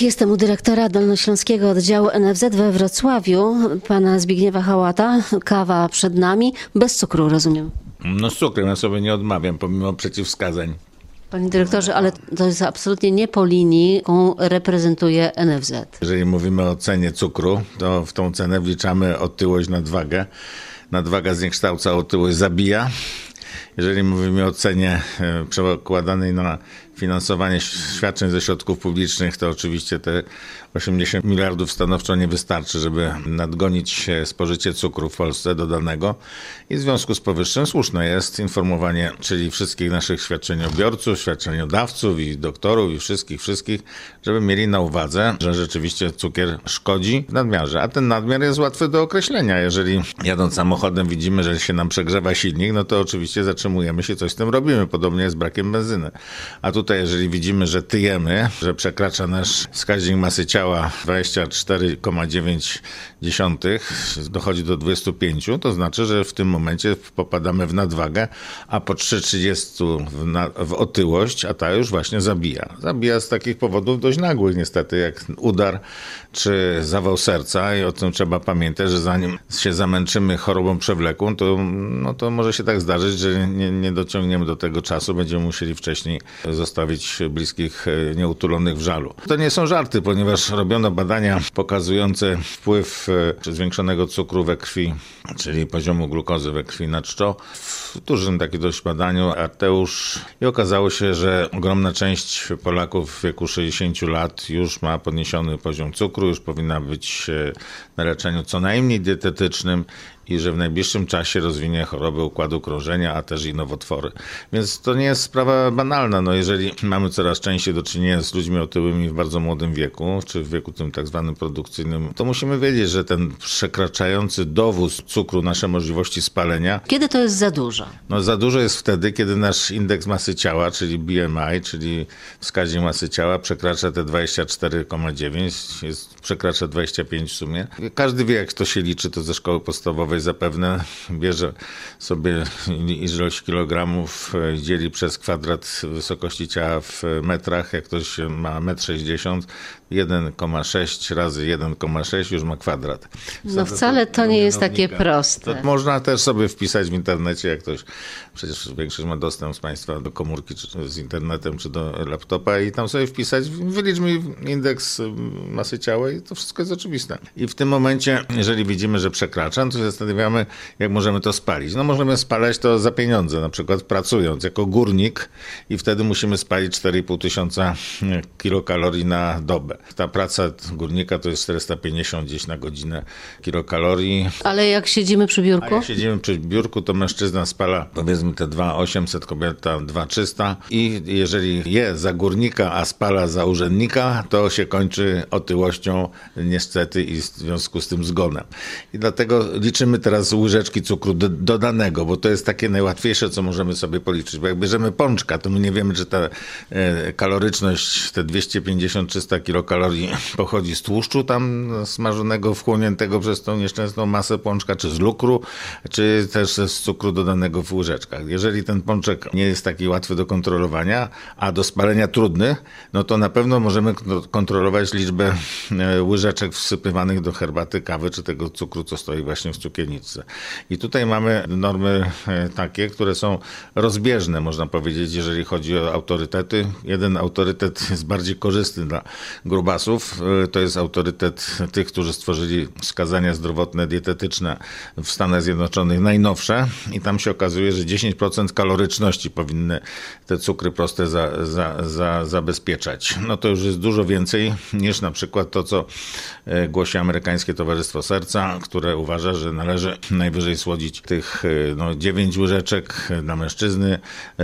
Jestem u dyrektora Dolnośląskiego Oddziału NFZ we Wrocławiu, pana Zbigniewa Hałata. Kawa przed nami, bez cukru, rozumiem. No z cukrem ja sobie nie odmawiam, pomimo przeciwwskazań. Panie dyrektorze, ale to jest absolutnie nie po linii, jaką reprezentuje NFZ. Jeżeli mówimy o cenie cukru, to w tą cenę wliczamy otyłość, nadwagę. Nadwaga zniekształca, otyłość zabija. Jeżeli mówimy o cenie e, przekładanej na finansowanie świadczeń ze środków publicznych, to oczywiście te 80 miliardów stanowczo nie wystarczy, żeby nadgonić spożycie cukru w Polsce dodanego. I w związku z powyższym słuszne jest informowanie, czyli wszystkich naszych świadczeniobiorców, świadczeniodawców i doktorów i wszystkich, wszystkich, żeby mieli na uwadze, że rzeczywiście cukier szkodzi w nadmiarze. A ten nadmiar jest łatwy do określenia. Jeżeli jadąc samochodem widzimy, że się nam przegrzewa silnik, no to oczywiście zatrzymujemy się, coś z tym robimy. Podobnie jest z brakiem benzyny. A tutaj, jeżeli widzimy, że tyjemy, że przekracza nasz wskaźnik masy ciała, ciała 24,9 dochodzi do 25, to znaczy, że w tym momencie popadamy w nadwagę, a po 3,30 w, w otyłość, a ta już właśnie zabija. Zabija z takich powodów dość nagłych niestety, jak udar czy zawał serca i o tym trzeba pamiętać, że zanim się zamęczymy chorobą przewlekłą, to, no to może się tak zdarzyć, że nie, nie dociągniemy do tego czasu, będziemy musieli wcześniej zostawić bliskich e, nieutulonych w żalu. To nie są żarty, ponieważ robiono badania pokazujące wpływ e, zwiększonego cukru we krwi, czyli poziomu glukozy we krwi na czczo. W dużym takim dość badaniu Arteusz i okazało się, że ogromna część Polaków w wieku 60 lat już ma podniesiony poziom cukru, już powinna być e, na leczeniu co najmniej dietetycznym i że w najbliższym czasie rozwinie choroby układu krążenia, a też i nowotwory. Więc to nie jest sprawa banalna. No jeżeli mamy coraz częściej do czynienia z ludźmi otyłymi w bardzo młodym wieku, czy w wieku tym tak zwanym produkcyjnym, to musimy wiedzieć, że ten przekraczający dowóz cukru nasze możliwości spalenia. Kiedy to jest za dużo? No za dużo jest wtedy, kiedy nasz indeks masy ciała, czyli BMI, czyli wskaźnik masy ciała przekracza te 24,9, jest, przekracza 25 w sumie. Każdy wie, jak to się liczy, to ze szkoły podstawowej zapewne bierze sobie ilość kilogramów, e, dzieli przez kwadrat wysokości ciała w metrach. Jak ktoś ma 1,60 m, 1,6 razy 1,6 już ma kwadrat. No wcale to nie jest takie proste. To można też sobie wpisać w internecie, jak ktoś, przecież większość ma dostęp z Państwa do komórki, z internetem, czy do laptopa i tam sobie wpisać, wylicz mi indeks masy ciała i to wszystko jest oczywiste. I w tym momencie, jeżeli widzimy, że przekracza, no to się zastanawiamy, jak możemy to spalić. No możemy spalać to za pieniądze, na przykład pracując jako górnik i wtedy musimy spalić 4,5 tysiąca kilokalorii na dobę. Ta praca górnika to jest 450 gdzieś na godzinę kilokalorii. Ale jak siedzimy przy biurku? A jak siedzimy przy biurku, to mężczyzna spala powiedzmy te 2800, kobieta 2300 i jeżeli je za górnika, a spala za urzędnika, to się kończy otyłością niestety i w związku z tym zgonem. I dlatego liczymy teraz łyżeczki cukru do, dodanego, bo to jest takie najłatwiejsze, co możemy sobie policzyć, bo jak bierzemy pączka, to my nie wiemy, że ta e, kaloryczność, te 250-300 kilokalorii pochodzi z tłuszczu tam smażonego, wchłoniętego przez tą nieszczęsną masę pączka, czy z lukru, czy też z cukru dodanego w łyżeczkach. Jeżeli ten pączek nie jest taki łatwy do kontrolowania, a do spalenia trudny, no to na pewno możemy kontrolować liczbę e, łyżeczek wsypywanych do herbaty, kawy, czy tego cukru, co stoi właśnie w I tutaj mamy normy e, takie, które są rozbieżne, można powiedzieć, jeżeli chodzi o autorytety. Jeden autorytet jest bardziej korzystny dla grubasów. E, to jest autorytet tych, którzy stworzyli wskazania zdrowotne, dietetyczne w Stanach Zjednoczonych najnowsze i tam się okazuje, że 10% kaloryczności powinny te cukry proste za, za, za, zabezpieczać. No to już jest dużo więcej niż na przykład to, co e, głosi amerykańskie Towarzystwo Serca, które uważa, że należy najwyżej słodzić tych e, no, 9 łyżeczek dla mężczyzny,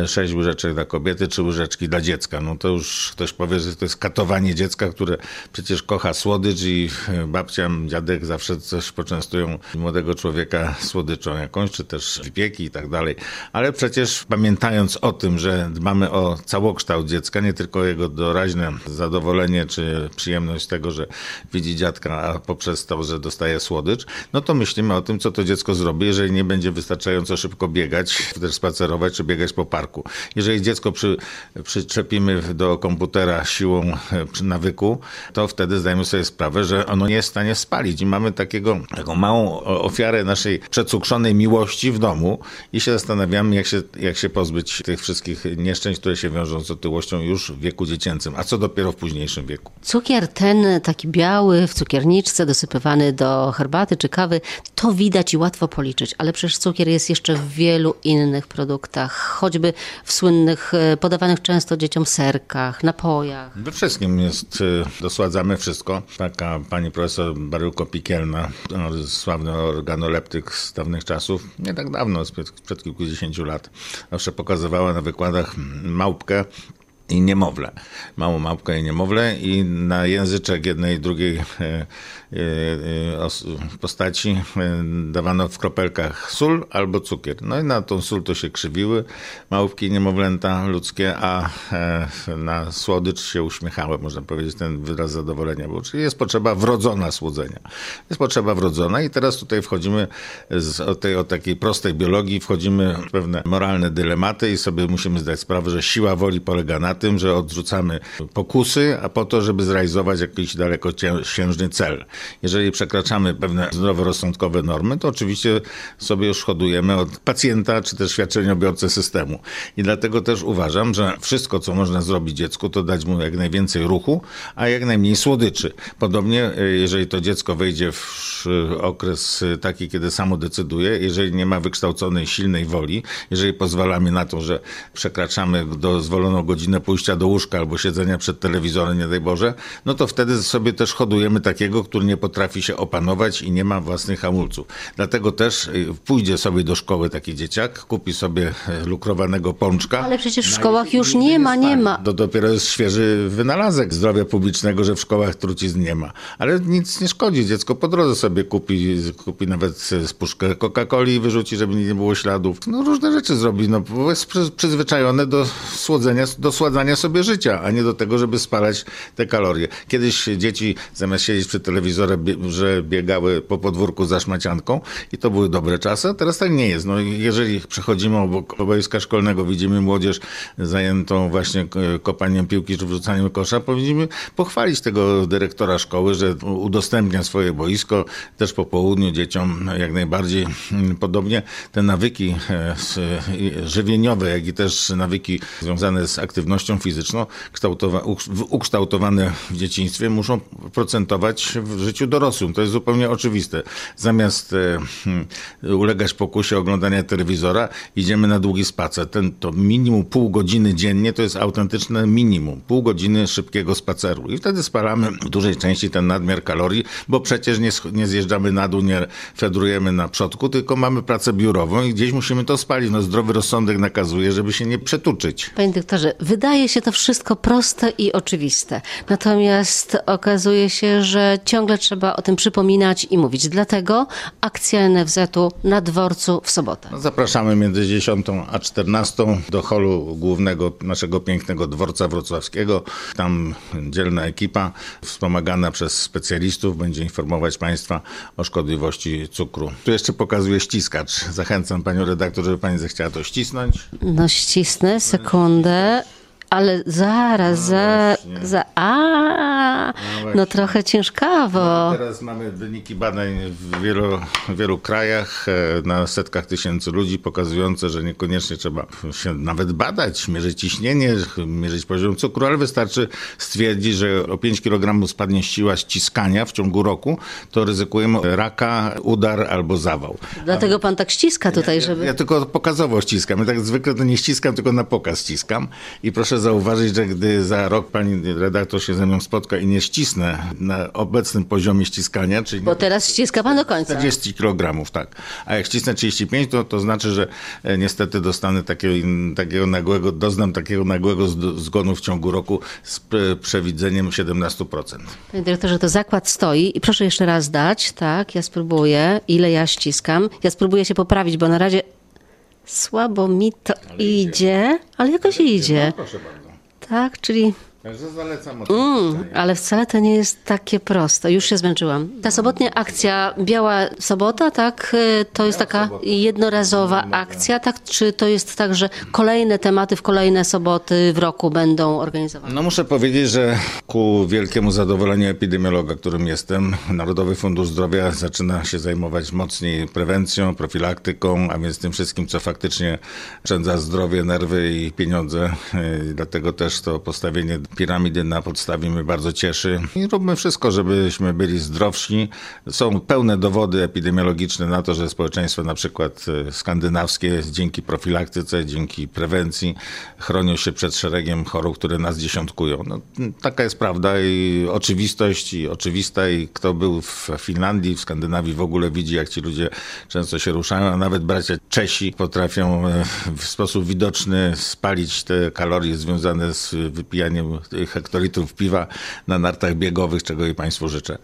6 łyżeczek dla kobiety, czy łyżeczki dla dziecka. No to już ktoś powie, że to jest katowanie dziecka, które przecież kocha słodycz i babcia, dziadek zawsze coś poczęstują młodego człowieka słodyczą jakąś, czy też wypieki i tak dalej. Ale przecież pamiętając o tym, że dbamy o całokształt dziecka, nie tylko jego doraźne zadowolenie, czy przyjemność z tego, że widzi dziadka, a poprzez to, że dostaje słodycz, no to myślimy o tym, tym, co to dziecko zrobi, jeżeli nie będzie wystarczająco szybko biegać, też spacerować, czy biegać po parku. Jeżeli dziecko przy, przyczepimy do komputera siłą e, nawyku, to wtedy zdajemy sobie sprawę, że ono nie jest w stanie spalić. I mamy takiego, taką małą ofiarę naszej przecukrzonej miłości w domu i się zastanawiamy, jak się, jak się pozbyć tych wszystkich nieszczęść, które się wiążą z otyłością już w wieku dziecięcym, a co dopiero w późniejszym wieku. Cukier ten taki biały w cukierniczce dosypywany do herbaty czy kawy, to widać i łatwo policzyć, ale przecież cukier jest jeszcze w wielu innych produktach, choćby w słynnych, e, podawanych często dzieciom serkach, napojach. We wszystkim jest, e, dosładzamy wszystko. Taka pani profesor Baryłko Pikielna, no, sławny organoleptyk z dawnych czasów, nie tak dawno, sprzed, sprzed kilkudziesięciu lat, zawsze pokazywała na wykładach małpkę, i niemowlę. Małą małpkę i niemowlę i na języczek jednej i drugiej e, e, e, postaci dawano w kropelkach sól albo cukier. No i na tą sól to się krzywiły małpki niemowlęta ludzkie, a na słodycz się uśmiechały, można powiedzieć, ten wyraz zadowolenia był. Czyli jest potrzeba wrodzona słodzenia. Jest potrzeba wrodzona i teraz tutaj wchodzimy z, o, tej, o takiej prostej biologii, wchodzimy w pewne moralne dylematy i sobie musimy zdać sprawę, że siła woli polega na tym, że odrzucamy pokusy, a po to, żeby zrealizować jakiś dalekosiężny cel. Jeżeli przekraczamy pewne zdroworozsądkowe normy, to oczywiście sobie już hodujemy od pacjenta czy też świadczeniobiorcę systemu. I dlatego też uważam, że wszystko, co można zrobić dziecku, to dać mu jak najwięcej ruchu, a jak najmniej słodyczy. Podobnie, e, jeżeli to dziecko wejdzie w okres taki, kiedy samo decyduje, jeżeli nie ma wykształconej, silnej woli, jeżeli pozwalamy na to, że przekraczamy dozwoloną godzinę pójścia do łóżka albo siedzenia przed telewizorem, nie daj Boże, no to wtedy sobie też hodujemy takiego, który nie potrafi się opanować i nie ma własnych hamulców. Dlatego też y, pójdzie sobie do szkoły taki dzieciak, kupi sobie e, lukrowanego pączka. Ale przecież w szkołach już nie ma, nie ma. To dopiero jest świeży wynalazek zdrowia publicznego, że w szkołach trucizn nie ma. Ale nic nie szkodzi. Dziecko po drodze sobie kupi, kupi nawet spuszkę Coca-Coli i wyrzuci, żeby nie było śladów. No różne rzeczy zrobi, no bo jest przyzwyczajone do słodzenia, do sładzenia uratowania sobie życia, a nie do tego, żeby spalać te kalorie. Kiedyś dzieci zamiast siedzieć przy telewizorze, że biegały po podwórku za szmacianką i to były dobre czasy, a teraz tak nie jest. No, jeżeli przechodzimy obok boiska szkolnego, widzimy młodzież zajętą właśnie kopaniem piłki czy wrzucaniem kosza, powinniśmy pochwalić tego dyrektora szkoły, że udostępnia swoje boisko też po południu dzieciom jak najbardziej. Podobnie te nawyki e, żywieniowe, jak i też nawyki związane z aktywnością aktywnością fizyczną ukształtowane w dzieciństwie muszą procentować w życiu dorosłym. To jest zupełnie oczywiste. Zamiast e, hmm, ulegać pokusie oglądania telewizora, idziemy na długi spacer. Ten, to minimum pół godziny dziennie to jest autentyczne minimum. Pół godziny szybkiego spaceru. I wtedy spalamy w dużej części ten nadmiar kalorii, bo przecież nie, nie zjeżdżamy na dół, nie fedrujemy na przodku, tylko mamy pracę biurową i gdzieś musimy to spalić. No, zdrowy rozsądek nakazuje, żeby się nie przetuczyć. Panie doktorze, wydaje wydaje się to wszystko proste i oczywiste. Natomiast okazuje się, że ciągle trzeba o tym przypominać i mówić. Dlatego akcja NFZ-u na dworcu w sobotę. No, zapraszamy między 10 a 14 do holu głównego naszego pięknego dworca wrocławskiego. Tam dzielna ekipa wspomagana przez specjalistów będzie informować Państwa o szkodliwości cukru. Tu jeszcze pokazuję ściskacz. Zachęcam Panią redaktor, żeby Pani zechciała to ścisnąć. No ścisnę, sekundę. Ale zaraz, no za, za. A, no, no, trochę ciężkawo. No, teraz mamy wyniki badań w wielu, w wielu krajach e, na setkach tysięcy ludzi pokazujące, że niekoniecznie trzeba się nawet badać, mierzyć ciśnienie, mierzyć poziom cukru, ale wystarczy stwierdzić, że o 5 kg spadnie siła ściskania w ciągu roku, to ryzykujemy raka, udar albo zawał. Dlatego pan tak ściska tutaj, ja, żeby. Ja, ja tylko pokazowo ściskam. Ja tak zwykle to nie ściskam, tylko na pokaz ściskam. I proszę zauważyć, że gdy za rok pani redaktor się ze mną spotka i nie ścisnę na obecnym poziomie ściskania, czyli... Bo teraz ściska pan do końca. 40 kg, tak. A jak ścisnę 35, to, to znaczy, że e, niestety dostanę takiego, takiego nagłego, doznam takiego nagłego zgonu w ciągu roku z przewidzeniem 17%. Panie dyrektorze, to zakład stoi i proszę jeszcze raz dać, tak, ja spróbuję, ile ja ściskam. Ja spróbuję się poprawić, bo na razie słabo mi to ale idzie, idzie, ale jakoś ale idzie. No, proszę bardzo. Tak, czyli Także zalecam Mm, ale wcale to nie jest takie proste. Już się zmęczyłam. Ta sobotnia akcja Biała Sobota, tak? y, To jest taka jednorazowa akcja, tak? Czy to jest tak, że kolejne tematy w kolejne soboty w roku będą organizowane? No muszę powiedzieć, że ku wielkiemu zadowoleniu epidemiologa, którym jestem, Narodowy Fundusz Zdrowia zaczyna się zajmować mocniej prewencją, profilaktyką, a więc tym wszystkim, co faktycznie oszczędza zdrowie, nerwy i pieniądze. Yy, Dlatego też to postawienie piramidy na podstawie mnie bardzo cieszy. I róbmy wszystko, żebyśmy byli zdrowsi. Są pełne dowody epidemiologiczne na to, że społeczeństwa na przykład e, skandynawskie dzięki profilaktyce, dzięki prewencji chronią się przed szeregiem chorób, które nas dziesiątkują. No, taka jest prawda i oczywistość i oczywista i kto był w Finlandii, w Skandynawii w ogóle widzi, jak ci ludzie często się ruszają, a nawet bracia Czesi potrafią e, w sposób widoczny spalić te kalorie związane z wypijaniem hektolitrów piwa na nartach biegowych, czego i Państwu życzę.